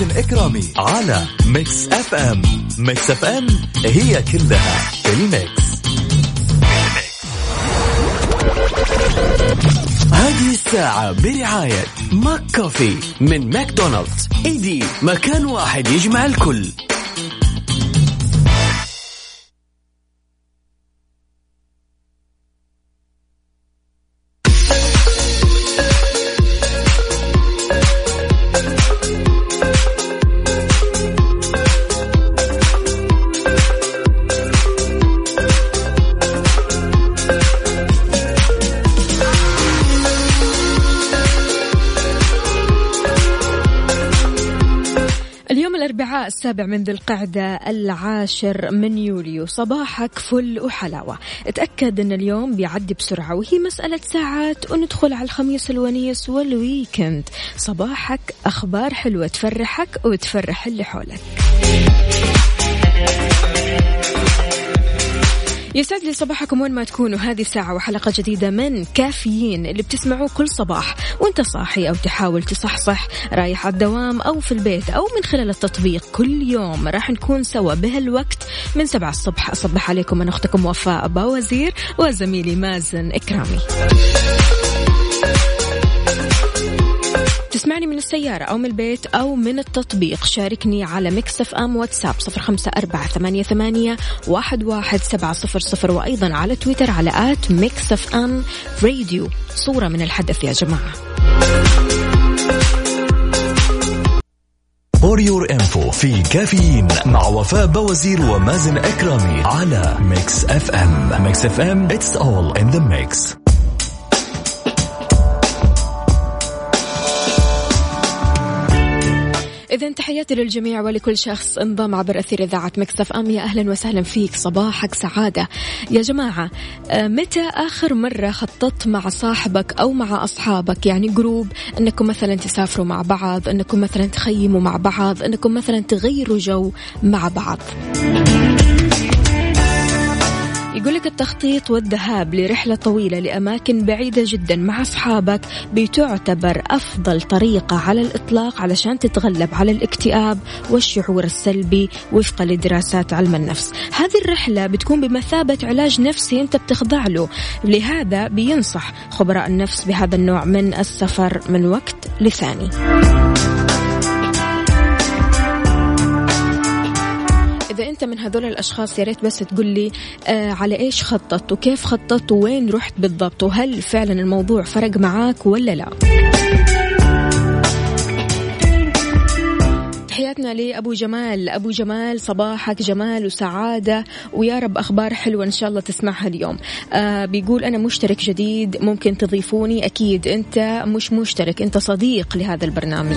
ومازن إكرامي على Mix FM. Mix FM هي كلها في ال mix. هذه الساعة برعاية McCafé من ماكدونالدز. إيدي مكان واحد يجمع الكل. السابع من ذي القعدة العاشر من يوليو. صباحك فل وحلاوة. اتأكد أن اليوم بيعدي بسرعة وهي مسألة ساعات وندخل على الخميس الونيس وال weekend. صباحك أخبار حلوة تفرحك وتفرح اللي حولك. يسعد لي صباحكم وين ما تكونوا. هذه ساعة وحلقة جديدة من كافيين اللي بتسمعوه كل صباح وانت صاحي أو تحاول تصحصح رايح على الدوام أو في البيت أو من خلال التطبيق. كل يوم راح نكون سوا بهالوقت من سبعة الصبح. أصبح عليكم أنا أختكم وفاء باوزير وزميلي مازن إكرامي. تسمعني من السيارة أو من البيت أو من التطبيق. شاركني على Mix FM واتساب صفر خمسة أربعة ثمانية, ثمانية واحد, واحد سبعة صفر صفر وأيضا على تويتر على at Mix FM Radio. صورة من الحدث يا جماعة. For your info في كافيين مع وفاء باوزير ومازن إكرامي على Mix FM. Mix FM it's all in the mix إذا تحياتي للجميع ولكل شخص انضم عبر أثير إذاعة Mix FM. يا أهلا وسهلا فيك. صباحك سعادة. يا جماعة آه، متى آخر مرة خططت مع صاحبك أو مع أصحابك؟ يعني group أنكم مثلا تسافروا مع بعض أنكم مثلا تخيموا مع بعض أنكم مثلا تغيروا جو مع بعض. يقول لك التخطيط والذهاب لرحلة طويلة لأماكن بعيدة جدا مع أصحابك بتعتبر أفضل طريقة على الإطلاق علشان تتغلب على الاكتئاب والشعور السلبي وفقا لدراسات علم النفس. هذه الرحلة بتكون بمثابة علاج نفسي أنت بتخضع له. لهذا بينصح خبراء النفس بهذا النوع من السفر من وقت لثاني. إذا أنت من هذول الأشخاص يا ريت بس تقول لي آه على إيش خططت وكيف خططت وين رحت بالضبط؟ وهل فعلا الموضوع فرق معاك ولا لا؟ تحياتنا لأبو جمال. أبو جمال صباحك جمال وسعادة. ويا رب أخبار حلوة إن شاء الله تسمعها اليوم. آه بيقول أنا مشترك جديد ممكن تضيفوني؟ أكيد. أنت مش مشترك أنت صديق لهذا البرنامج.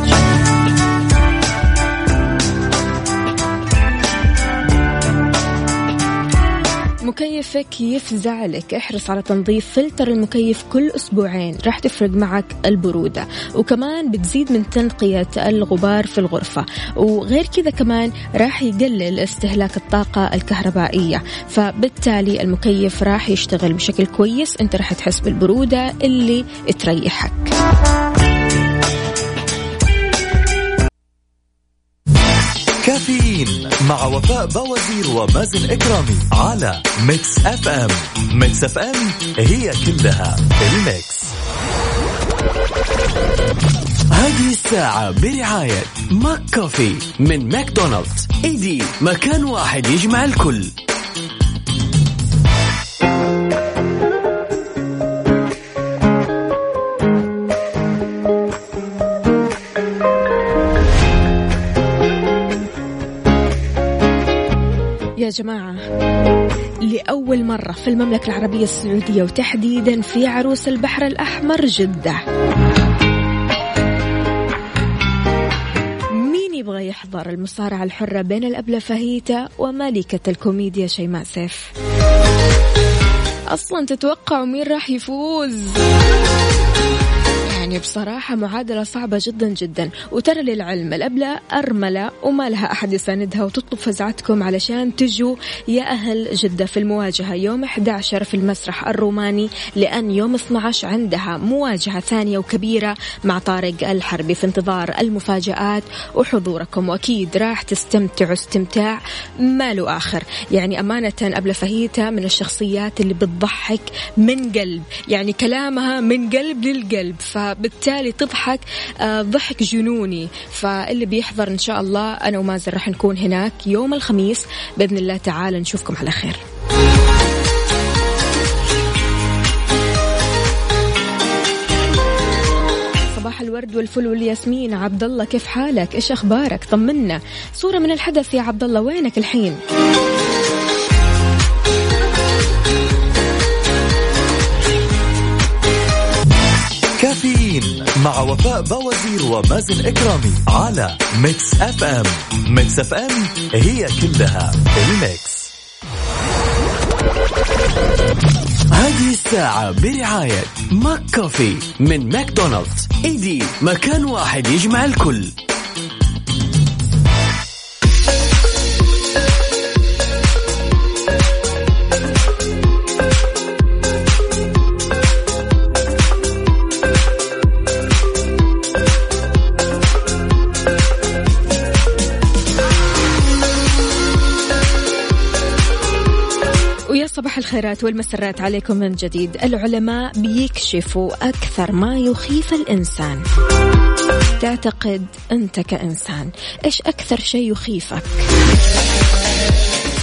مكيفك يفزع لك احرص على تنظيف فلتر المكيف كل أسبوعين. راح تفرق معك البرودة. وكمان بتزيد من تنقية الغبار في الغرفة. وغير كذا كمان راح يقلل استهلاك الطاقة الكهربائية. فبالتالي المكيف راح يشتغل بشكل كويس. انت راح تحس بالبرودة اللي تريحك. كافيين مع وفاء باوزير ومازن إكرامي على Mix FM. Mix FM هي كلها ال mix. هذه الساعة برعاية McCafé من ماكدونالدز. إيدي مكان واحد يجمع الكل. جماعة. لأول مرة في المملكة العربية السعودية وتحديدا في عروس البحر الأحمر جدة. تحضر المصارعة الحرة بين الأبلة فهيتا وملكة الكوميديا شيماء سيف؟ أصلا تتوقعوا مين راح يفوز. يعني بصراحة معادلة صعبة جدا جدا. وترى للعلم الأبلة أرملة وما لها أحد يساندها وتطلب فزعتكم علشان تجوا يا أهل جدة في المواجهة. يوم 11 في المسرح الروماني لأن يوم 12 عندها مواجهة ثانية وكبيرة مع طارق الحربي في انتظار المفاجآت وحضوركم. وأكيد راح تستمتعوا استمتاع ما له آخر. يعني أمانة أبلة فهيتة من الشخصيات اللي بتضحك من قلب. يعني كلامها من قلب للقلب. ف بالتالي تضحك آه، ضحك جنوني. فاللي بيحضر إن شاء الله أنا ومازن راح نكون هناك يوم الخميس بإذن الله تعالى نشوفكم على خير. صباح الورد والفل والياسمين. عبد الله كيف حالك؟ إيش أخبارك؟ طمنا. صوره من الحدث يا عبد الله وينك الحين؟ مع وفاء باوزير ومازن إكرامي على Mix FM Mix FM هي كلها ال mix. هذه الساعة برعاية McCafé من ماكدونالدز. إيدي مكان واحد يجمع الكل. الخيرات والمسرات عليكم من جديد. العلماء بيكشفوا أكثر ما يخيف الإنسان. تعتقد أنت كإنسان إيش أكثر شيء يخيفك؟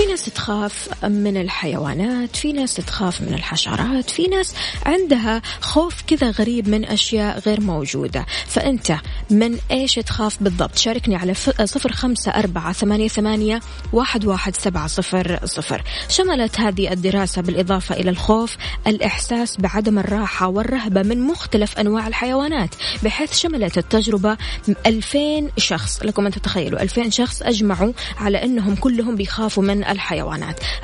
ناس تخاف من الحيوانات في ناس تخاف من الحشرات في ناس عندها خوف كذا غريب من أشياء غير موجودة. فأنت من إيش تخاف بالضبط؟ شاركني على صفر خمسة أربعة ثمانية, ثمانية واحد, واحد سبعة صفر صفر. شملت هذه الدراسة بالإضافة إلى الخوف الإحساس بعدم الراحة والرهبة من مختلف أنواع الحيوانات بحيث شملت التجربة 2000 شخص. لكم أن تتخيلوا 2000 شخص أجمعوا على أنهم كلهم بيخافوا من الحيوانات.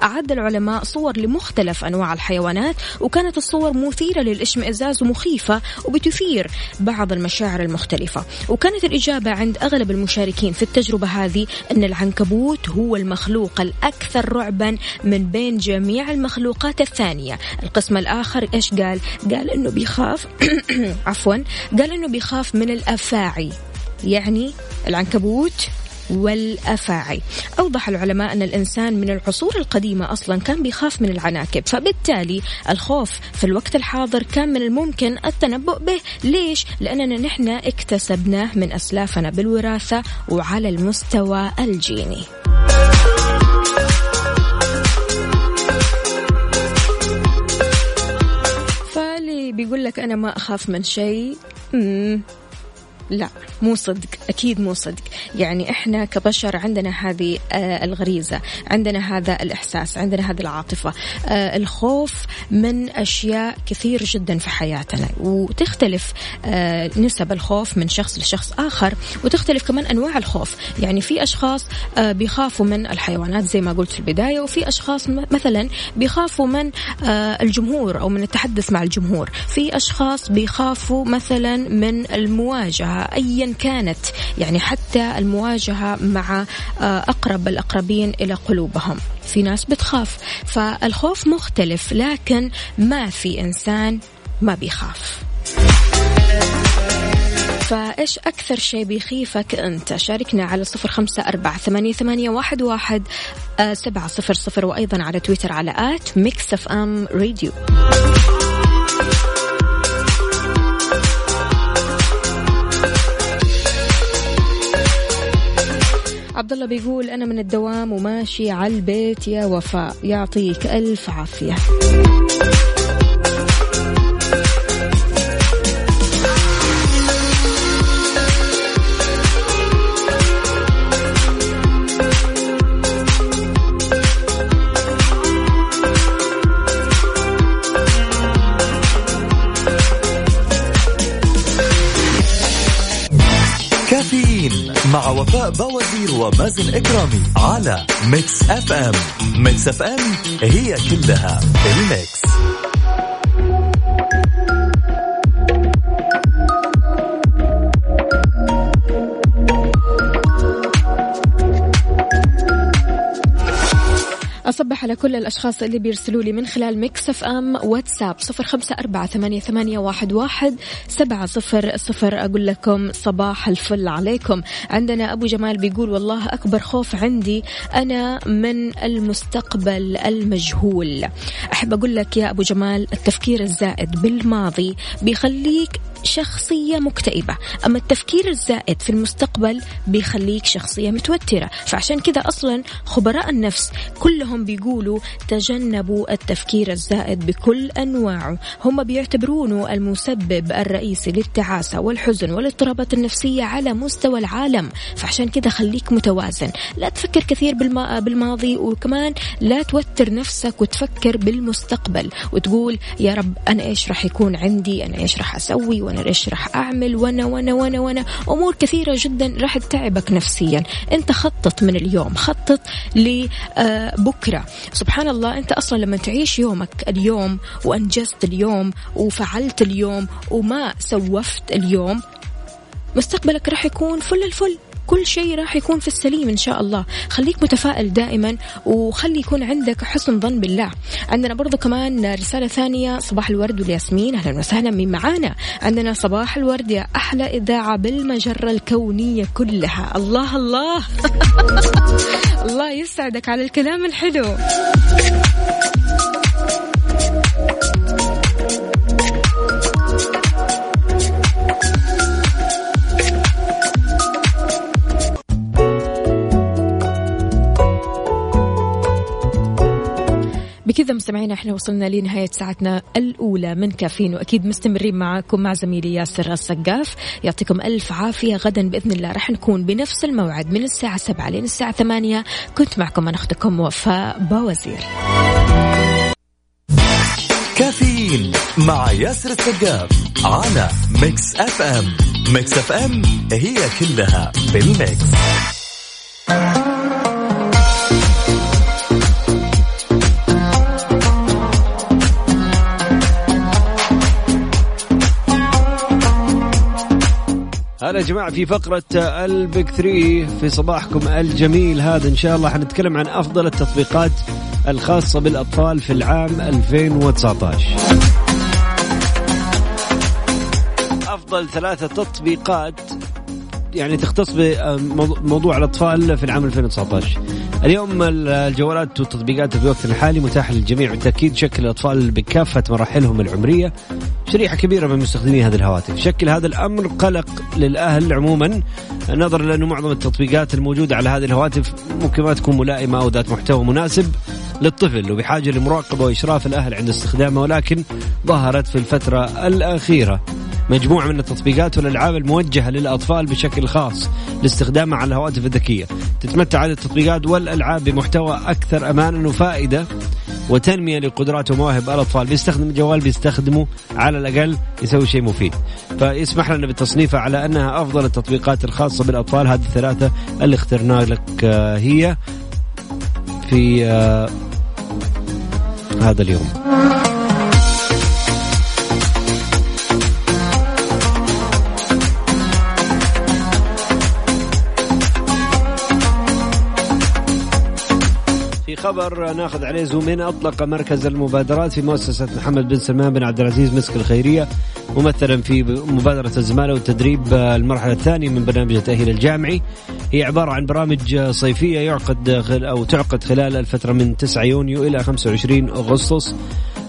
أعد العلماء صور لمختلف أنواع الحيوانات وكانت الصور مثيرة للإشمئزاز ومخيفة وبتثير بعض المشاعر المختلفة. وكانت الإجابة عند أغلب المشاركين في التجربة هذه أن العنكبوت هو المخلوق الأكثر رعبا من بين جميع المخلوقات الثانية. القسم الآخر إيش قال؟ قال أنه بيخاف عفوا قال أنه بيخاف من الأفاعي. يعني العنكبوت والأفاعي. أوضح العلماء أن الإنسان من العصور القديمة أصلا كان بيخاف من العناكب فبالتالي الخوف في الوقت الحاضر كان من الممكن التنبؤ به. ليش؟ لأننا نحن اكتسبناه من أسلافنا بالوراثة وعلى المستوى الجيني. فاللي بيقول لك أنا ما أخاف من شيء لا مو صدق أكيد مو صدق. يعني إحنا كبشر عندنا هذه آه، الغريزة عندنا هذا الإحساس عندنا هذه العاطفة. آه، الخوف من أشياء كثير جدا في حياتنا وتختلف آه، نسب الخوف من شخص لشخص آخر وتختلف كمان أنواع الخوف. يعني في أشخاص بيخافوا من الحيوانات زي ما قلت في البداية وفي أشخاص مثلا بيخافوا من الجمهور أو من التحدث مع الجمهور. في أشخاص بيخافوا مثلا من المواجهة أيا كانت يعني حتى المواجهة مع آه، أقرب الأقربين إلى قلوبهم. في ناس بتخاف فالخوف مختلف لكن ما في إنسان ما بيخاف. فإيش أكثر شيء بيخيفك أنت؟ شاركنا على صفر خمسة أربعة ثمانية, ثمانية واحد, واحد آه، سبعة صفر صفر وأيضا على تويتر على at Mix FM Radio. عبد الله بيقول أنا من الدوام وماشي على البيت يا وفاء يعطيك ألف عافية. وفاء باوزير ومازن إكرامي على Mix FM Mix FM هي كلها ال mix على كل الأشخاص اللي بيرسلوا لي من خلال Mix FM واتساب صفر خمسة أربعة ثمانية, ثمانية واحد, واحد سبعة صفر صفر. أقول لكم صباح الفل عليكم. عندنا أبو جمال بيقول والله أكبر خوف عندي أنا من المستقبل المجهول. أحب أقول لك يا أبو جمال التفكير الزائد بالماضي بيخليك شخصية مكتئبة. أما التفكير الزائد في المستقبل بيخليك شخصية متوترة. فعشان كذا أصلا خبراء النفس كلهم بيقولوا تجنبوا التفكير الزائد بكل أنواعه. هم بيعتبرونه المسبب الرئيسي للتعاسة والحزن والاضطرابات النفسية على مستوى العالم. فعشان كذا خليك متوازن. لا تفكر كثير بالما بالماضي وكمان لا توتر نفسك وتفكر بالمستقبل. وتقول يا رب أنا إيش راح يكون عندي؟ أنا إيش راح أسوي؟ وأنا إيش راح أعمل؟ وأنا وأنا وأنا وأنا. أمور كثيرة جدا راح تتعبك نفسيا. أنت خطط من اليوم. خطط لبكره سبحان الله أنت أصلا لما تعيش يومك اليوم وأنجزت اليوم وفعلت اليوم وما سوفت اليوم مستقبلك راح يكون فل الفل. كل شيء راح يكون في السليم إن شاء الله. خليك متفائل دائما وخلي يكون عندك حسن ظن بالله. عندنا برضو كمان رسالة ثانية صباح الورد والياسمين. أهلا وسهلا من معانا. عندنا صباح الورد يا أحلى إذاعة بالمجرة الكونية كلها. الله الله. الله يسعدك على الكلام الحلو. بكذا مستمعينا إحنا وصلنا لنهاية ساعتنا الأولى من كافيين وأكيد مستمرين معاكم مع زميلي ياسر السقاف. يعطيكم ألف عافية غدا بإذن الله راح نكون بنفس الموعد من الساعة سبعة لين الساعة ثمانية. كنت معكم أنا أختكم وفاء باوزير. كافيين مع ياسر السقاف على Mix FM. Mix FM هي كلها بال mix. هلا يا جماعة في فقرة البيك ثري في صباحكم الجميل هذا. إن شاء الله حنتكلم عن أفضل التطبيقات الخاصة بالأطفال في العام 2019 أفضل ثلاثة تطبيقات يعني تختص بموضوع الأطفال في العام 2019 اليوم الجوالات والتطبيقات في وقتنا الحالي متاحة للجميع بالتأكيد شكل الأطفال بكافة مراحلهم العمرية. شريحة كبيرة من مستخدمي هذه الهواتف. شكل هذا الأمر قلق للأهل عموما. نظرا لأنه معظم التطبيقات الموجودة على هذه الهواتف ممكن ما تكون ملائمة أو ذات محتوى مناسب للطفل وبحاجة لمراقبة وإشراف الأهل عند استخدامه ولكن ظهرت في الفترة الأخيرة. مجموعة من التطبيقات والألعاب الموجهة للأطفال بشكل خاص لاستخدامها على الهواتف الذكية. تتمتع هذه التطبيقات والألعاب بمحتوى أكثر أمانا وفائدة وتنمية لقدرات ومواهب الأطفال. بيستخدم الجوال بيستخدمه على الأقل يسوي شيء مفيد. فيسمح لنا بالتصنيف على أنها أفضل التطبيقات الخاصة بالأطفال. هذه الثلاثة اللي اخترنا لك آه، هي في آه، هذا اليوم. خبر ناخذ عليه زومين أطلق مركز المبادرات في مؤسسة محمد بن سلمان بن عبد العزيز مسك الخيرية ممثلا في مبادرة الزماله والتدريب المرحلة الثانية من برنامج التأهيل الجامعي. هي عبارة عن برامج صيفية يعقد أو تعقد خلال الفترة من 9 يونيو إلى 25 أغسطس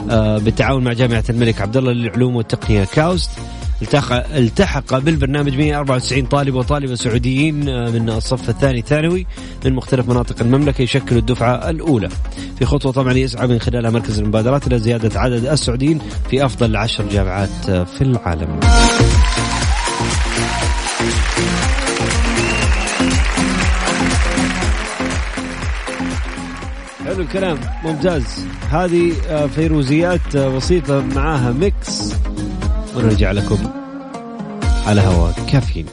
آه، بالتعاون مع جامعة الملك عبد الله للعلوم والتقنية كاوست. التحق بالبرنامج 194 طالب وطالبة سعوديين آه، من الصف الثاني ثانوي من مختلف مناطق المملكة يشكلوا الدفعة الأولى. في خطوة طبعا يسعى من خلالها مركز المبادرات إلى زيادة عدد السعوديين في أفضل عشر جامعات آه، في العالم. حلو الكلام ممتاز. هذه آه، فيروزيات بسيطة معاها ميكس. ونرجع لكم على هواء كافيين.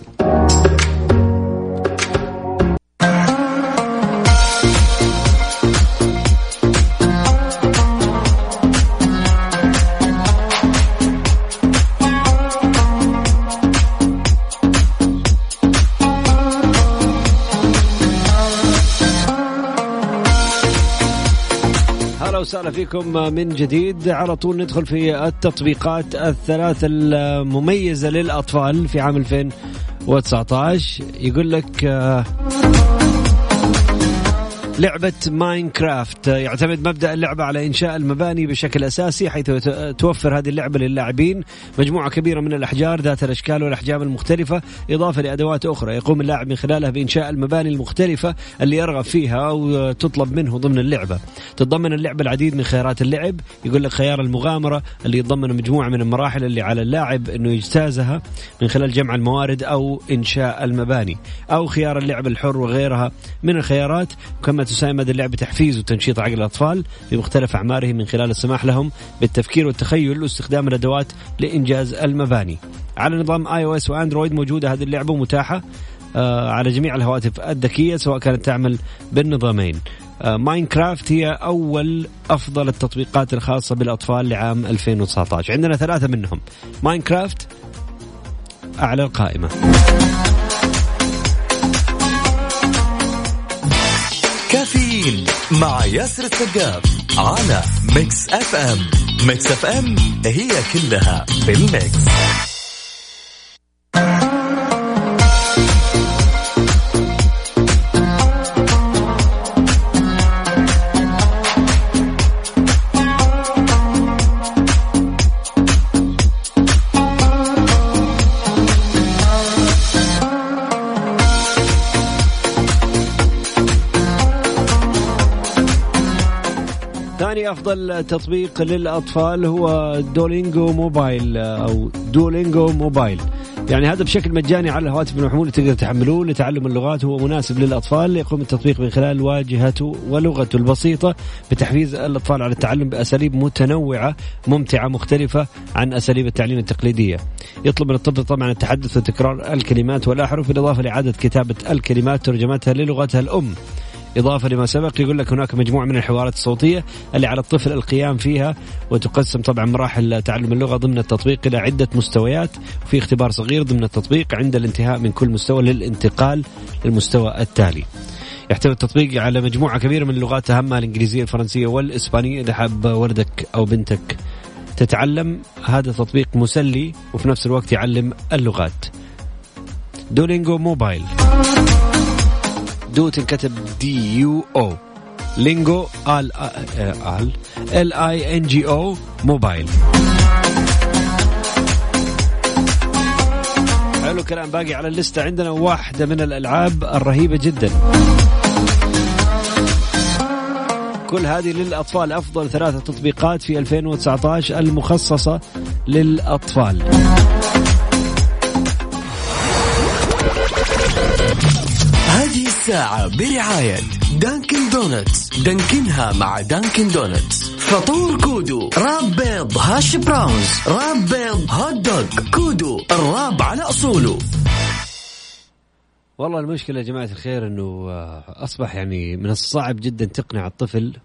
فيكم من جديد. على طول ندخل في التطبيقات الثلاث المميزة للأطفال في عام 2019 يقول لك آه، لعبة ماينكرافت. يعتمد مبدأ اللعبة على إنشاء المباني بشكل أساسي حيث توفر هذه اللعبة للاعبين. مجموعة كبيرة من الأحجار ذات الأشكال والأحجام المختلفة إضافة لأدوات أخرى. يقوم اللاعب من خلالها بإنشاء المباني المختلفة اللي يرغب فيها أو تطلب منه ضمن اللعبة. تتضمن اللعبة العديد من خيارات اللعب. يقول لك خيار المغامرة اللي يتضمن مجموعة من المراحل اللي على اللاعب أنه يجتازها من خلال جمع الموارد أو إنشاء المباني. أو خيار اللعب الحر وغيرها من الخيارات. تساهم هذه اللعبة تحفيز وتنشيط عقل الأطفال في مختلف أعمارهم من خلال السماح لهم بالتفكير والتخيل واستخدام الأدوات لإنجاز المباني. على نظام iOS و Android موجودة هذه اللعبة متاحة آه على جميع الهواتف الذكية سواء كانت تعمل بالنظامين. آه Minecraft هي أول أفضل التطبيقات الخاصة بالأطفال لعام 2019 عندنا ثلاثة منهم. Minecraft أعلى القائمة. كافيين مع ياسر السقاف على Mix FM Mix FM هي كلها بال mix ثاني أفضل تطبيق للأطفال هو دولينجو موبايل أو دولينجو موبايل. يعني هذا بشكل مجاني على الهواتف المحمولة تقدر تحملوه لتعلم اللغات. هو مناسب للأطفال يقوم التطبيق من خلال واجهته ولغته البسيطة بتحفيز الأطفال على التعلم بأساليب متنوعة ممتعة مختلفة عن أساليب التعليم التقليدية. يطلب من الطفل طبعا التحدث وتكرار الكلمات والأحرف بالإضافة لإعادة كتابة الكلمات ترجمتها للغتها الأم. إضافة لما سبق يقول لك هناك مجموعة من الحوارات الصوتية اللي على الطفل القيام فيها وتقسم طبعا مراحل تعلم اللغة ضمن التطبيق إلى عدة مستويات وفي اختبار صغير ضمن التطبيق عند الانتهاء من كل مستوى للانتقال للمستوى التالي. يحتوي التطبيق على مجموعة كبيرة من اللغات أهمها الإنجليزية الفرنسية والإسبانية. إذا حاب ولدك أو بنتك تتعلم هذا تطبيق مسلي وفي نفس الوقت يعلم اللغات. Duolingo Mobile. Duo تنكتب D U O lingo L L L I N G O mobile حلو كلام باقي على الليستة عندنا واحدة من الألعاب الرهيبة جدا كل هذه للأطفال أفضل ثلاثة تطبيقات في 2019 المخصصة للأطفال الساعة برعاية Dunkin' Donuts دانكنها مع Dunkin' Donuts فطور Kudu. wrap بيض hash browns. wrap بيض hot dog. Kudu. ال wrap على أصوله. والله المشكلة يا جماعة الخير إنه آه، أصبح يعني من الصعب جدا تقنع الطفل.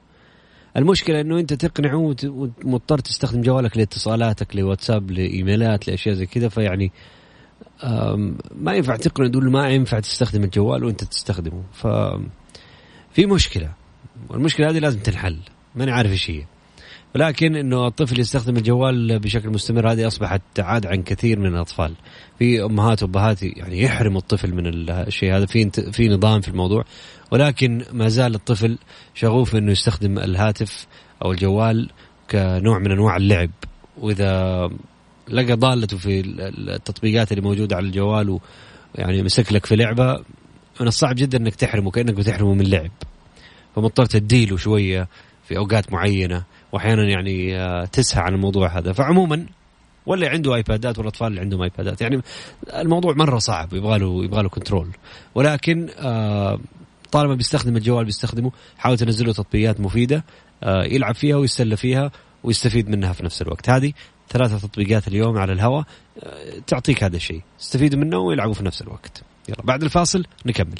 المشكلة إنه أنت تقنعه ومضطر تستخدم جوالك لإتصالاتك لواتساب لإيميلات لأشياء زي كذا. فيعني آم، ما ينفع تقنع تقول ما ينفع تستخدم الجوال وانت تستخدمه. ف في مشكلة. والمشكلة هذه لازم تنحل. ماني عارف إيش هي. ولكن إنه الطفل يستخدم الجوال بشكل مستمر هذه أصبحت عاد عن كثير من الأطفال. في أمهات وأبهات يعني يحرموا الطفل من الشيء هذا. في في نظام في الموضوع. ولكن ما زال الطفل شغوف إنه يستخدم الهاتف أو الجوال كنوع من أنواع اللعب. وإذا لقى ضالته في ال- التطبيقات اللي موجودة على الجوال ويعني مسك لك في لعبة. من الصعب جدا إنك تحرمه كأنك بتحرمه من لعب. فمضطر تديله شوية في أوقات معينة واحيانا يعني آه، تسهى عن الموضوع هذا. فعموما ولا عنده آيبادات والاطفال اللي عندهم آيبادات. يعني الموضوع مرة صعب يبغى له يبغى له control ولكن آه، طالما بيستخدم الجوال بيستخدمه حاول تنزل له تطبيقات مفيدة آه، يلعب فيها ويتسلى فيها ويستفيد منها في نفس الوقت. هذه ثلاثة تطبيقات اليوم على الهواء آه، تعطيك هذا الشيء. استفيدوا منه ويلعبوا في نفس الوقت. يلا بعد الفاصل نكمل.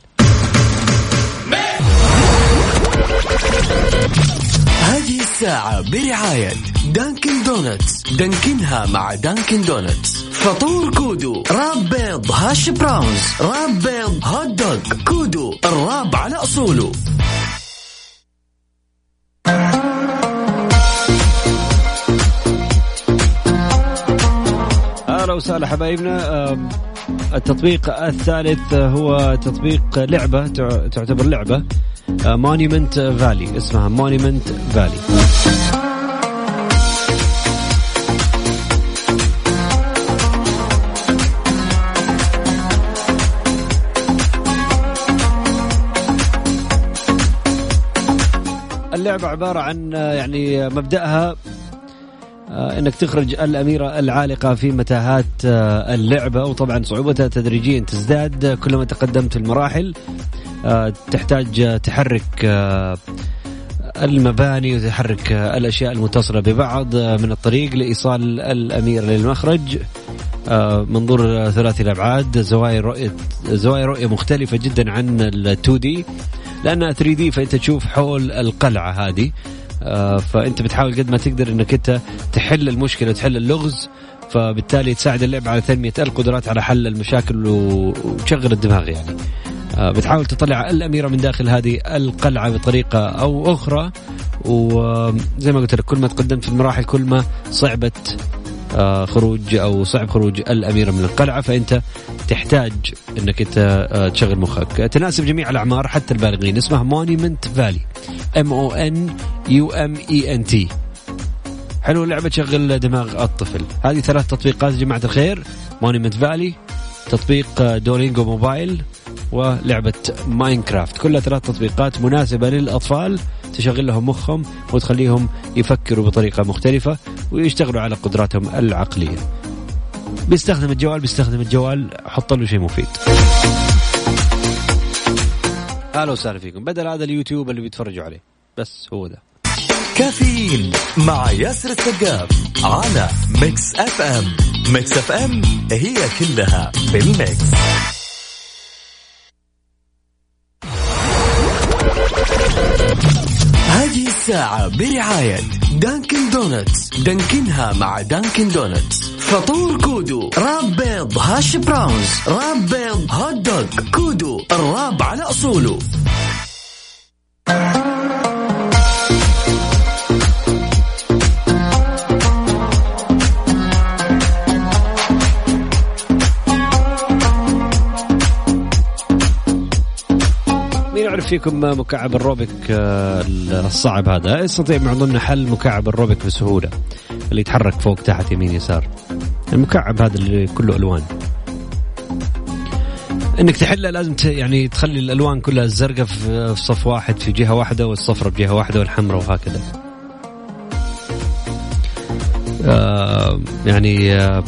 هذه الساعة برعاية Dunkin' Donuts. دانكنها مع Dunkin' Donuts. فطور Kudu wrap بيض hash browns wrap بيض hot dog. Kudu ال wrap على أصوله. وسهلا حبايبنا التطبيق الثالث هو تطبيق لعبة تع- تعتبر لعبة Monument Valley اسمها Monument Valley اللعبة عبارة عن آه، يعني مبدأها آه، إنك تخرج الأميرة العالقة في متاهات آه، اللعبة وطبعا صعوبتها تدريجيا تزداد آه، كلما تقدمت المراحل. آه، تحتاج آه، تحرك آه، المباني وتحرك آه، الأشياء المتصلة ببعض آه، من الطريق لإيصال الاميره للمخرج. آه، منظور آه، ثلاثي الأبعاد زوايا رؤية زوايا رؤية مختلفة جدا عن ال 2 دي لأنها 3 دي فأنت تشوف حول القلعة هذه. آه، فأنت بتحاول قد ما تقدر إنك أنت تحل المشكلة تحل اللغز فبالتالي تساعد اللعبه على تنمية القدرات على حل المشاكل وتشغل الدماغ يعني. آه، بتحاول تطلع الأميرة من داخل هذه القلعة بطريقة أو أخرى وزي ما قلت لك كل ما تقدمت في المراحل كل ما صعبت آه، خروج أو صعب خروج الاميره من القلعة فأنت تحتاج إنك أنت آه، تشغل مخك. تناسب جميع الأعمار حتى البالغين. اسمها مونيمنت فالي M O N U M E N T حلو اللعبة تشغل دماغ الطفل. هذه ثلاث تطبيقات يا جماعة الخير. Monument Valley تطبيق آه، Duolingo Mobile ولعبة Minecraft. كلها ثلاث تطبيقات مناسبة للأطفال تشغل لهم مخهم وتخليهم يفكروا بطريقة مختلفة ويشتغلوا على قدراتهم العقلية. بيستخدم الجوال بيستخدم الجوال حط له شيء مفيد. أهلا وسهلا فيكم. بدل هذا اليوتيوب اللي بيتفرجوا عليه. بس هو ده. كافيين مع ياسر السقاف على ميكس أف أم. ميكس أف أم هي كلها بالميكس الساعة برعاية Dunkin' Donuts. دانكنها مع Dunkin' Donuts. فطور Kudu wrap بيض hash browns wrap بيض hot dog كودو الراب على أصوله. فيكم مكعب الروبيك آه، الصعب هذا. يستطيع من ضمن حل مكعب الروبيك بسهولة اللي يتحرك فوق تحت يمين يسار. المكعب هذا اللي كله ألوان. إنك تحله لازم يعني تخلي الألوان كلها الزرقاء في في صف واحد في جهة واحدة والصفراء بجهة واحدة والحمراء وهكذا. آه يعني آه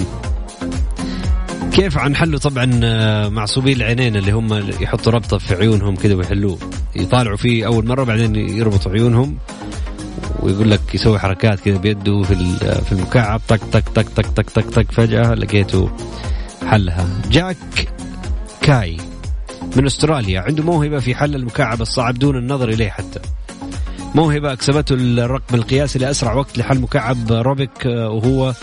كيف عن حله طبعا آه، معصوبين العينين اللي هم يحطوا ربطة في عيونهم كذا ويحلوه. يطالعوا فيه أول مرة بعدين يربطوا عيونهم ويقول لك يسوي حركات كذا بيده في في المكعب طق طق طق طق طق طق طق فجأة لقيته حلها. جاك كاي من أستراليا. عنده موهبة في حل المكعب الصعب دون النظر إليه حتى. موهبة أكسبته الرقم القياسي لأسرع وقت لحل مكعب روبيك آه، وهو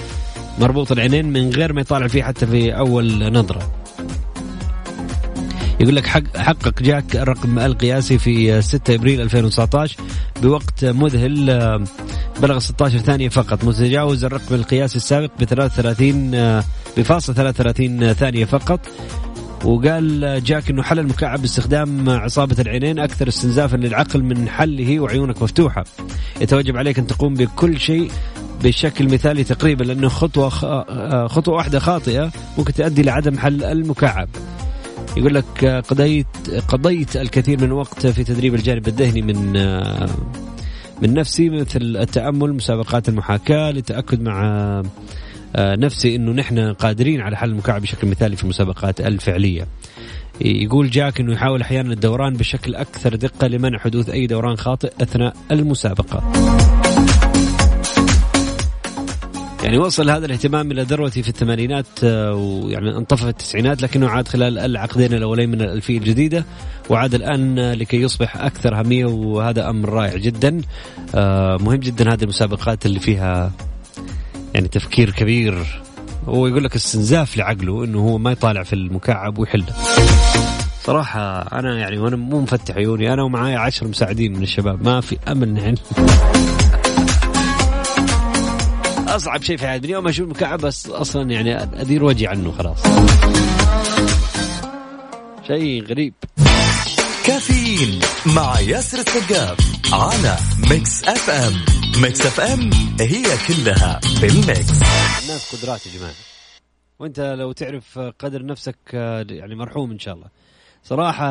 مربوط العينين من غير ما يطالع فيه حتى في أول نظرة. يقول لك حق حقق جاك الرقم القياسي في 6 إبريل 2019 بوقت مذهل آه، بلغ 16 ثانية فقط. متجاوز الرقم القياسي السابق ب 33 آه، بفاصل 33 ثانية فقط. وقال جاك إنه حل المكعب باستخدام عصابة العينين أكثر استنزافا للعقل من حله وعيونك مفتوحة. يتوجب عليك أن تقوم بكل شيء بشكل مثالي تقريبا لأنه خطوة. آه، خطوة واحدة خاطئة ممكن تؤدي لعدم حل المكعب. يقول لك آه، قضيت قضيت الكثير من الوقت في تدريب الجانب الذهني من آه، من نفسي مثل التأمل مسابقات المحاكاة للتاكد مع نفسي إنه نحن قادرين على حل المكعب بشكل مثالي في المسابقات الفعلية. يقول جاك إنه يحاول أحيانا الدوران بشكل أكثر دقة لمنع حدوث أي دوران خاطئ أثناء المسابقة. يعني وصل هذا الاهتمام إلى ذروته في الثمانينات آه، ويعني انطفى التسعينات لكنه عاد خلال العقدين الأولين من الألفية الجديدة وعاد الآن لكي يصبح أكثر أهمية وهذا أمر رائع جدا. آه، مهم جدا هذه المسابقات اللي فيها يعني تفكير كبير. هو يقول لك استنزاف لعقله إنه هو ما يطالع في المكعب ويحله صراحة أنا يعني وأنا مو مفتح عيوني أنا ومعايا عشر مساعدين من الشباب ما في أمل يعني أصعب شيء في حياتي. من يوم أشوف مكعب بس أصلا يعني أدير وجهي عنه خلاص. شيء غريب. كافيين مع ياسر السقاف على Mix FM. Mix FM هي كلها بال mix الناس قدرات يا جماعة. وأنت لو تعرف قدر نفسك يعني مرحوم إن شاء الله. صراحة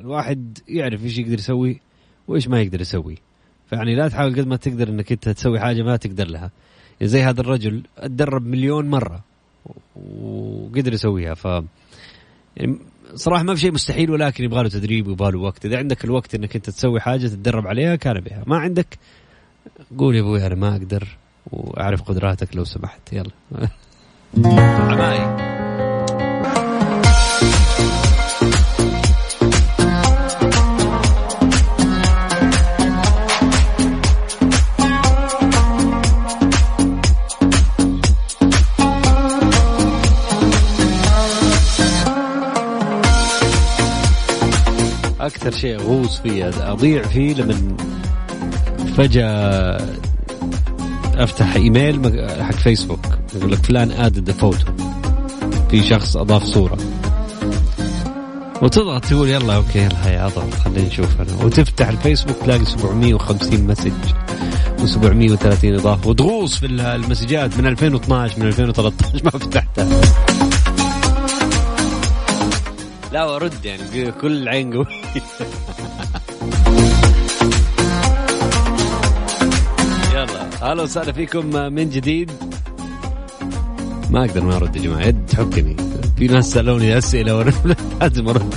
الواحد يعرف إيش يقدر يسوي وإيش ما يقدر يسوي. فيعني لا تحاول قد ما تقدر إنك أنت تسوي حاجة ما تقدر لها. زي هذا الرجل اتدرب مليون مرة وقدر يسويها. ف يعني صراحة ما في شيء مستحيل ولكن يبغى له تدريب ويبغى له وقت. إذا عندك الوقت إنك أنت تسوي حاجة تتدرب عليها كان بها. ما عندك قول يا أبوي أنا ما أقدر وأعرف قدراتك لو سمحت. يلا. عماي أكثر شيء أغوص فيه أضيع فيه لما فجأة أفتح إيميل حق فيسبوك يقول لك فلان added photo في شخص أضاف صورة. وتضغط تقول يلا okay يلا هيا أضغط خلينا نشوف أنا. وتفتح الفيسبوك تلاقي 750 message و730 إضافة. وتغوص في المسجات من 2012 من 2013 ما فتحتها. لا وارد يعني كل عين قوي يلا أهلا وسهلا فيكم من جديد. ما أقدر ما أرد يا جماعة يد تحكني في ناس سألوني أسئلة وأنا لازم أرد.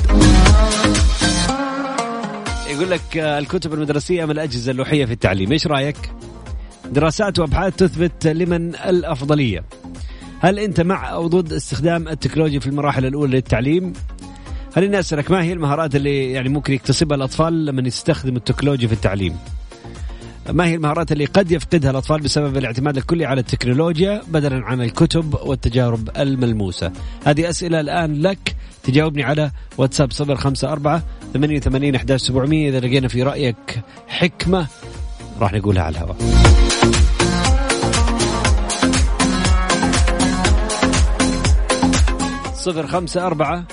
يقول لك الكتب المدرسية من الأجهزة اللوحية في التعليم إيش رأيك؟ دراسات وأبحاث تثبت لمن الأفضلية. هل أنت مع أو ضد استخدام التكنولوجيا في المراحل الأولى للتعليم؟ خليني أسألك ما هي المهارات اللي يعني ممكن يكتسبها الأطفال لما يستخدموا التكنولوجيا في التعليم؟ ما هي المهارات اللي قد يفقدها الأطفال بسبب الاعتماد الكلي على التكنولوجيا بدلا عن الكتب والتجارب الملموسة؟ هذه أسئلة الآن لك. تجاوبني على واتساب صفر خمسة أربعة ثمانية وثمانين أحداش سبعمية إذا لقينا في رأيك حكمة راح نقولها على الهواء. صفر خمسة أربعة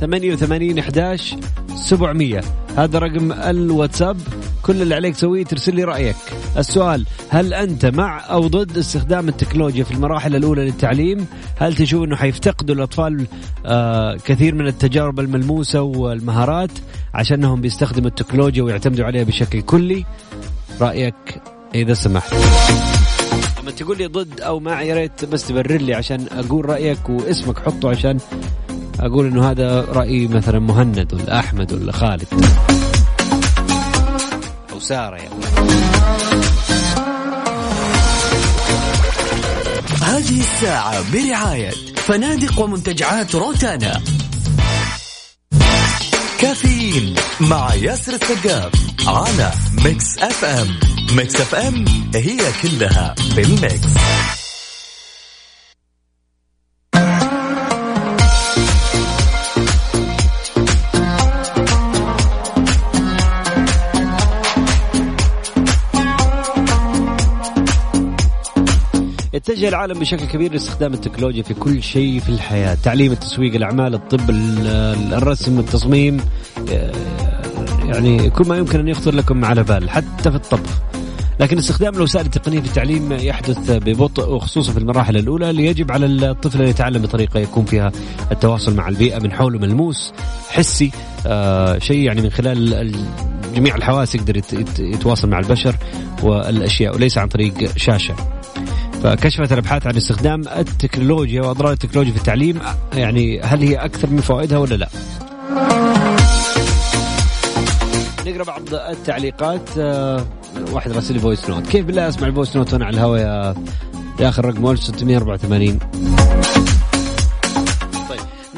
ثمانية وثمانين أحداش سبعمية. هذا رقم الواتساب. كل اللي عليك تسويه ترسل لي رأيك. السؤال هل أنت مع أو ضد استخدام التكنولوجيا في المراحل الأولى للتعليم؟ هل تشوف أنه حيفتقدوا الأطفال آه كثير من التجارب الملموسة والمهارات عشانهم بيستخدموا التكنولوجيا ويعتمدوا عليها بشكل كلي؟ رأيك إذا سمحت. لما تقول لي ضد أو مع يا ريت بس تبرر لي عشان أقول رأيك واسمك حطه عشان أقول إنه هذا راي مثلا مهند ولا أحمد ولا خالد. أو سارة يعني. هذه الساعة برعاية فنادق ومنتجعات روتانا. كافيين مع ياسر السقاف على ميكس أف أم. ميكس أف أم هي كلها بالميكس. يتجه العالم بشكل كبير لاستخدام التكنولوجيا في كل شيء في الحياة. تعليم التسويق الأعمال الطب ال- الرسم التصميم آه، يعني كل ما يمكن أن يخطر لكم على بال حتى في الطبخ لكن استخدام الوسائل التقنية في التعليم يحدث ببطء وخصوصا في المراحل الأولى ليجب على الطفل أن يتعلم بطريقة يكون فيها التواصل مع البيئة من حوله ملموس حسي آه شيء يعني من خلال ال- جميع الحواس يقدر يت- يت- يتواصل مع البشر والأشياء وليس عن طريق شاشة. فكشفت الأبحاث عن استخدام التكنولوجيا وأضرار التكنولوجيا في التعليم يعني هل هي أكثر من فوائدها ولا لا؟ نقرأ بعض التعليقات آه، واحد راسل voice note كيف بالله أسمع ال voice note وأنا على الهواء يا يا أخي الرقم 1684 طيب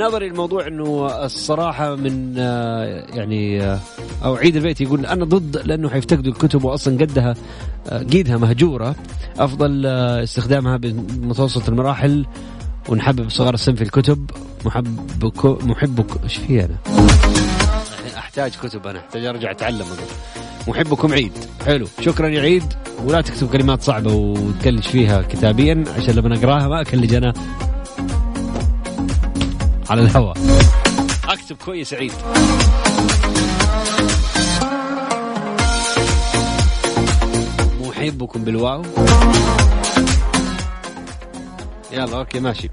نظري الموضوع إنه الصراحة من آه، يعني آه، أو عيد البيت يقول أنا ضد لأنه حيفتقدوا الكتب واصلا قدها آه، قيدها مهجورة. أفضل استخدامها بمتوسط المراحل ونحبب صغار السن في الكتب. محبك محبك إيش في أنا؟ أحتاج كتب أنا أحتاج أرجع أتعلم أقول. محبكم عيد. حلو. شكرا يا عيد. ولا تكتب كلمات صعبة وتكلش فيها كتابيا عشان لما اقراها ما اكلج أنا على الهواء. أكتب كويس عيد محبكم بالواو. يلا okay ماشي.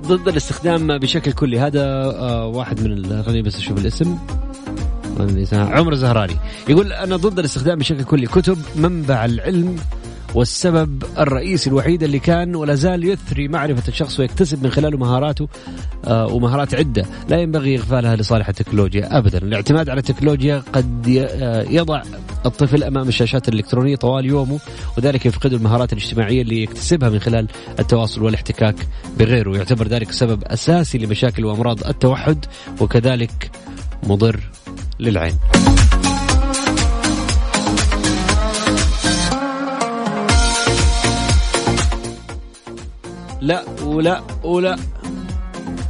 ضد الاستخدام بشكل كلي. هذا آه واحد من خليني بس أشوف الاسم. عمر الزهراني يقول أنا ضد الاستخدام بشكل كلي. كتب منبع العلم والسبب الرئيسي الوحيد اللي كان ولا زال يثري معرفة الشخص ويكتسب من خلاله مهاراته آه، ومهارات عدة. لا ينبغي إغفالها لصالح التكنولوجيا أبدا. الاعتماد على التكنولوجيا قد آه، يضع الطفل أمام الشاشات الإلكترونية طوال يومه وذلك يفقد المهارات الاجتماعية اللي يكتسبها من خلال التواصل والاحتكاك بغيره. يعتبر ذلك سبب أساسي لمشاكل وأمراض التوحد وكذلك مضر للعين. لا ولا ولا.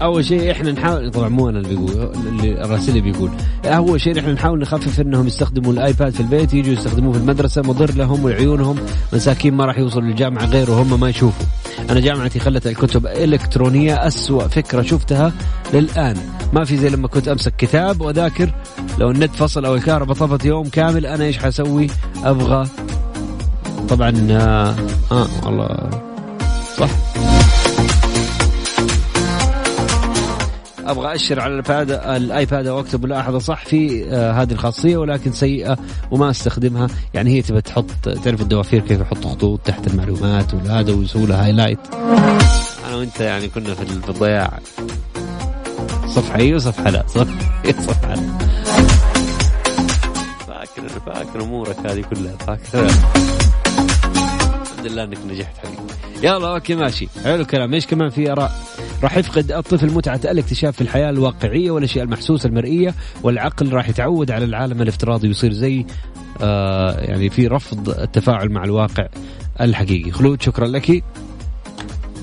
أول شيء إحنا نحاول طبعا مو أنا اللي بيقول اللي الراسلي بيقول. أول شيء إحنا نحاول نخفف إنهم يستخدموا الآيباد في البيت يجوا يستخدموه في المدرسة مضر لهم ولعيونهم مساكين ما راح يوصلوا للجامعة غير وهم ما يشوفوا. أنا جامعتي خلت الكتب إلكترونية أسوأ فكرة شفتها للآن. ما في زي لما كنت أمسك كتاب وأذاكر لو النت فصل أو الكهرباء طفت يوم كامل أنا إيش حسوي؟ أبغى طبعا آه, آه والله. صح. أبغى أأشر على ال iPad ال iPad واكتب ملاحظه صح في آه هذه الخاصية ولكن سيئة وما أستخدمها. يعني هي تبى تحط تعرف الدوافير كيف يحط خطوط تحت المعلومات وهذا ويسوي لها highlight أنا وأنت يعني كنا في الضياع. صفحة إي وصفحة لا. صفحة إي لا. فاكر فاكر أمورك هذه كلها. فاكر. الحمد لله إنك نجحت حبيبي. يلا okay ماشي. حلو الكلام. إيش كمان في؟ اراء راح يفقد الطفل متعة الاكتشاف في الحياة الواقعية والأشياء المحسوسة المرئية والعقل راح يتعود على العالم الافتراضي ويصير زي آه يعني في رفض التفاعل مع الواقع الحقيقي. خلود شكرا لك.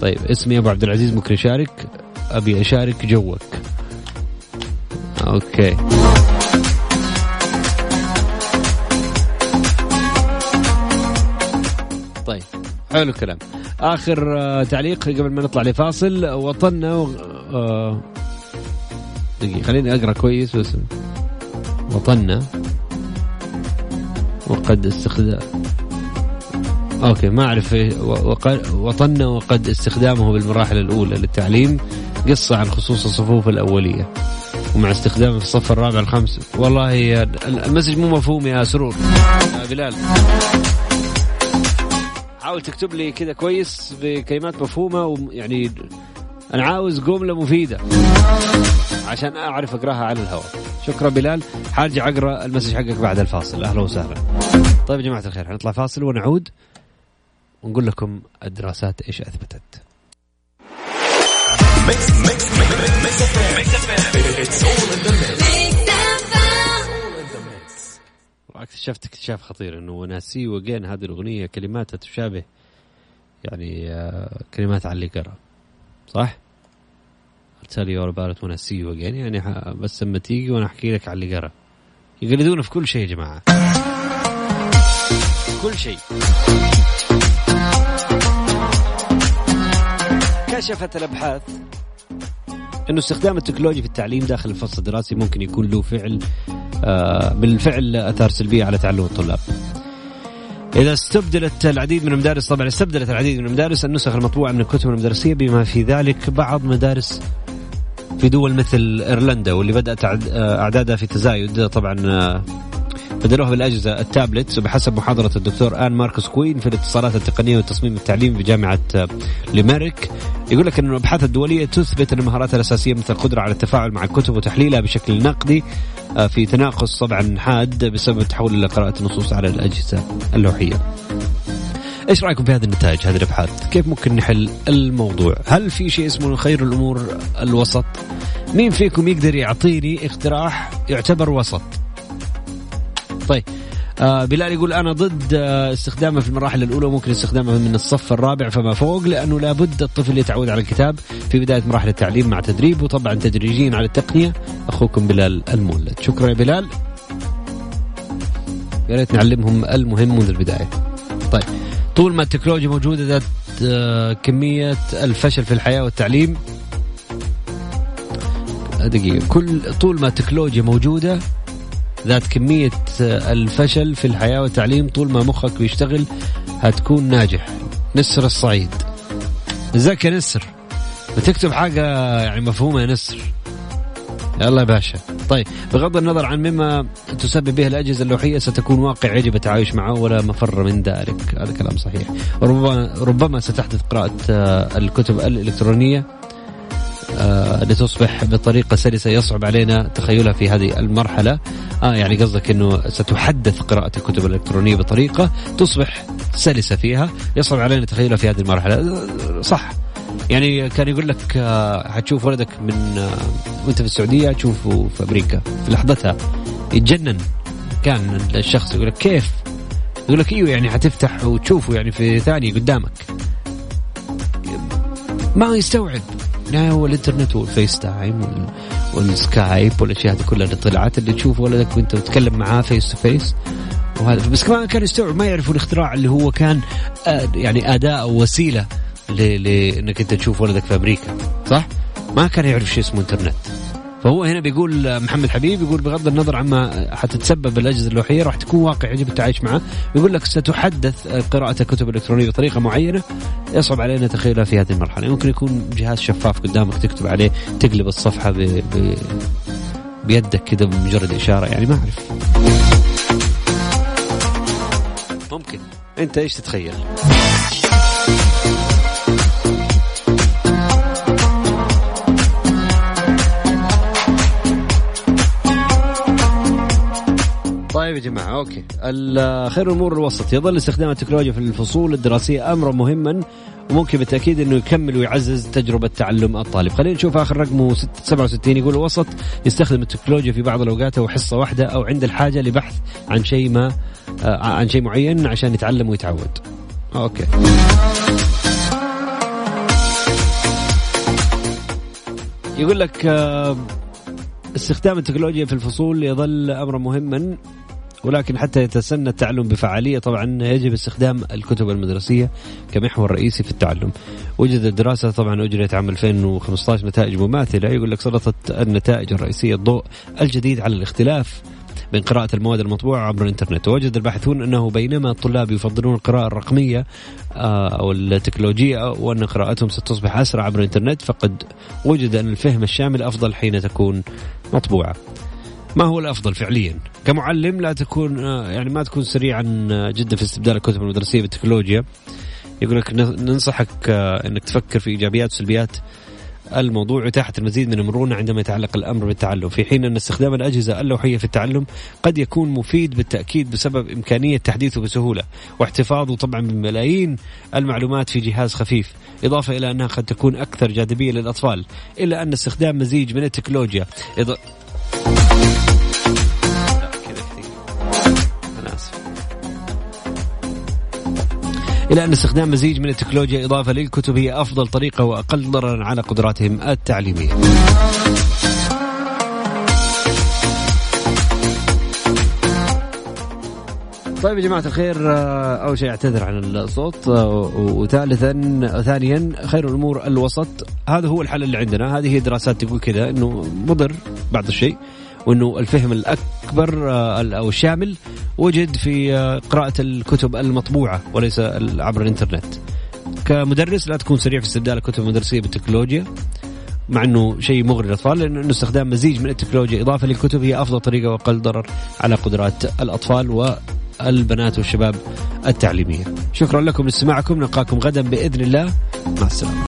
طيب اسمي أبو عبد العزيز ممكن أشارك؟ أبي أشارك joke. Okay. طيب حلو الكلام. آخر آه، تعليق قبل ما نطلع لفاصل. وطننا و... آه، دقيقة خليني أقرأ كويس بس. وطننا وقد استخدام. أوكي ما أعرف إيه، وطننا وقد استخدامه بالمراحل الأولى للتعليم. قصة عن خصوص الصفوف الأولية. ومع استخدامه في الصف الرابع الخامس. والله المسج مو مفهوم يا سرور. يا بلال. حاول تكتب لي كذا كويس بكلمات مفهومه ويعني أنا عاوز جمله مفيده عشان اعرف اقراها على الهواء شكرا بلال حارجع اقرا المسج حقك بعد الفاصل أهلا وسهلا طيب يا جماعة الخير حنطلع فاصل ونعود ونقول لكم الدراسات إيش اثبتت اكتشفت اكتشاف خطير إنه وناسي وجين هذه الأغنية كلماتها تشابه يعني آه، كلمات علي قرا. صح؟ tell you all about when I see you again. يعني بس لما تيجي وأنا أحكي لك على اللي قرا. يقلدون في كل شيء يا جماعة. كل شيء. كشفت الأبحاث إنه استخدام التكنولوجيا في التعليم داخل الفصل الدراسي ممكن يكون له فعل بالفعل أثار سلبية على تعلم الطلاب. إذ استبدلت العديد من المدارس طبعا استبدلت العديد من المدارس النسخ المطبوعة من الكتب المدرسية بما في ذلك بعض مدارس في دول مثل إيرلندا واللي أعد- آه، أعدادها في تزايد طبعا آه، بدلوها بالأجهزة التابلت وبحسب محاضرة الدكتور آن ماركوس كوين في الاتصالات التقنية والتصميم التعليمي بجامعة آه، ليميريك يقول لك أن الأبحاث الدولية تثبت أن المهارات الأساسية مثل القدرة على التفاعل مع الكتب وتحليلها بشكل نقدي آه، في تناقص طبعا حاد بسبب التحول إلى قراءة النصوص على الأجهزة اللوحية. إيش رأيكم في هذه النتائج هذه الأبحاث؟ كيف ممكن نحل الموضوع؟ هل في شيء اسمه خير الأمور الوسط؟ مين فيكم يقدر يعطيني اقتراح يعتبر وسط؟ طيب. آه بلال يقول أنا ضد آه استخدامه في المراحل الأولى ممكن استخدامه من الصف الرابع فما فوق لأنه لابد الطفل يتعود على الكتاب في بداية مراحل التعليم مع تدريب وطبعا تدريجيا على التقنية. أخوكم بلال المولد. شكرا يا بلال. يا ريت نعلمهم المهم منذ البداية. طيب. طول ما التكنولوجيا موجودة ذات آه، كمية الفشل في الحياة والتعليم. دقيقة. كل طول ما التكنولوجيا موجودة ذات كمية الفشل في الحياة والتعليم طول ما مخك بيشتغل هتكون ناجح. نسر الصعيد. ازيك يا نسر؟ بتكتب حاجة يعني مفهومة يا نسر؟ يلا يا باشا. طيب بغض النظر عن مما تسبب به الأجهزة اللوحية ستكون واقع يجب التعايش معه ولا مفر من ذلك. هذا كلام صحيح. ربما, ربما ستحدث قراءة آه، الكتب الإلكترونية. آه لتصبح بطريقة سلسة يصعب علينا تخيلها في هذه المرحلة. آه يعني قصدك أنه ستحدث قراءة الكتب الإلكترونية بطريقة تصبح سلسة فيها يصعب علينا تخيلها في هذه المرحلة. آه، صح. يعني كان يقول لك آه حتشوف ولدك من آه وانت في السعودية تشوفه في أمريكا. في لحظتها يتجنن. كان الشخص يقول لك كيف؟ يقول لك إيوه يعني حتفتح وتشوفه يعني في ثانية قدامك. ما يستوعب. لا هو الانترنت وال FaceTime وال- وال Skype والأشياء هذه كلها اللي طلعت اللي تشوف ولدك وأنت تتكلم معاه face to face وهذا بس كمان كان يستوعب ما يعرفوا الاختراع اللي هو كان آه، يعني أداة أو وسيلة لأنك أنت تشوف ولدك في أمريكا. صح؟ ما كان يعرف شيء اسمه إنترنت. فهو هنا بيقول محمد حبيب يقول بغض النظر عما حتتسبب الأجهزة اللوحية راح تكون واقع يجب التعايش معه. يقول لك ستحدث قراءة الكتب الإلكترونية بطريقة معينة يصعب علينا تخيلها في هذه المرحلة. ممكن يكون جهاز شفاف قدامك تكتب عليه تقلب الصفحة ب... ب... بيدك كذا بمجرد إشارة يعني ما أعرف. ممكن. أنت إيش تتخيل؟ أوكي. ال- خير الأمور الوسط. يظل استخدام التكنولوجيا في الفصول الدراسية أمرا مهما وممكن بالتأكيد أنه يكمل ويعزز تجربة تعلم الطالب. خلينا نشوف آخر رقمه ست- 67 يقول الوسط يستخدم التكنولوجيا في بعض الأوقات أو حصة واحدة أو عند الحاجة لبحث عن شيء ما آه، عن شيء معين عشان يتعلم ويتعود. أوكي. يقول لك آه، استخدام التكنولوجيا في الفصول يظل أمرا مهما ولكن حتى يتسنى التعلم بفعالية طبعا يجب استخدام الكتب المدرسية كمحور رئيسي في التعلم. وجدت دراسه طبعا أجريت عام 2015 نتائج مماثلة. يقول لك سلطت النتائج الرئيسية الضوء الجديد على الاختلاف بين قراءة المواد المطبوعة عبر الإنترنت. ووجد الباحثون أنه بينما الطلاب يفضلون القراءة الرقمية آه، أو التكنولوجية وأن قراءتهم ستصبح أسرع عبر الإنترنت فقد وجد أن الفهم الشامل أفضل حين تكون مطبوعة. ما هو الأفضل فعليا؟ كمعلم لا تكون آه، يعني ما تكون سريعا آه، جدا في استبدال الكتب المدرسية بالتكنولوجيا. يقول لك ننصحك آه، إنك تفكر في إيجابيات وسلبيات. الموضوع إتاحة المزيد من المرونة عندما يتعلق الأمر بالتعلم. في حين أن استخدام الأجهزة اللوحية في التعلم قد يكون مفيد بالتأكيد بسبب إمكانية تحديثه بسهولة واحتفاظه طبعا بملايين المعلومات في جهاز خفيف. إضافة إلى أنها قد تكون أكثر جاذبية للأطفال إلا أن استخدام مزيج من التكنولوجيا. إض... إلى أن استخدام مزيج من التكنولوجيا إضافة للكتب هي أفضل طريقة وأقل ضررا على قدراتهم التعليمية. طيب يا جماعة الخير آه، أول شيء أعتذر عن الصوت آه، وثالثا ثانيا خير الأمور الوسط. هذا هو الحل اللي عندنا. هذه هي دراسات تقول كذا أنه مضر بعض الشيء. وأنه الفهم الأكبر آه، أو الشامل وجد في آه، قراءة الكتب المطبوعة وليس عبر الإنترنت كمدرس لا تكون سريع في استبدال الكتب المدرسية بالتكنولوجيا مع أنه شيء مغري للأطفال لأنه استخدام مزيج من التكنولوجيا إضافة للكتب هي أفضل طريقة وأقل ضرر على قدرات الأطفال والبنات والشباب التعليمية. شكرا لكم لاستماعكم نلقاكم غدا بإذن الله مع السلامة.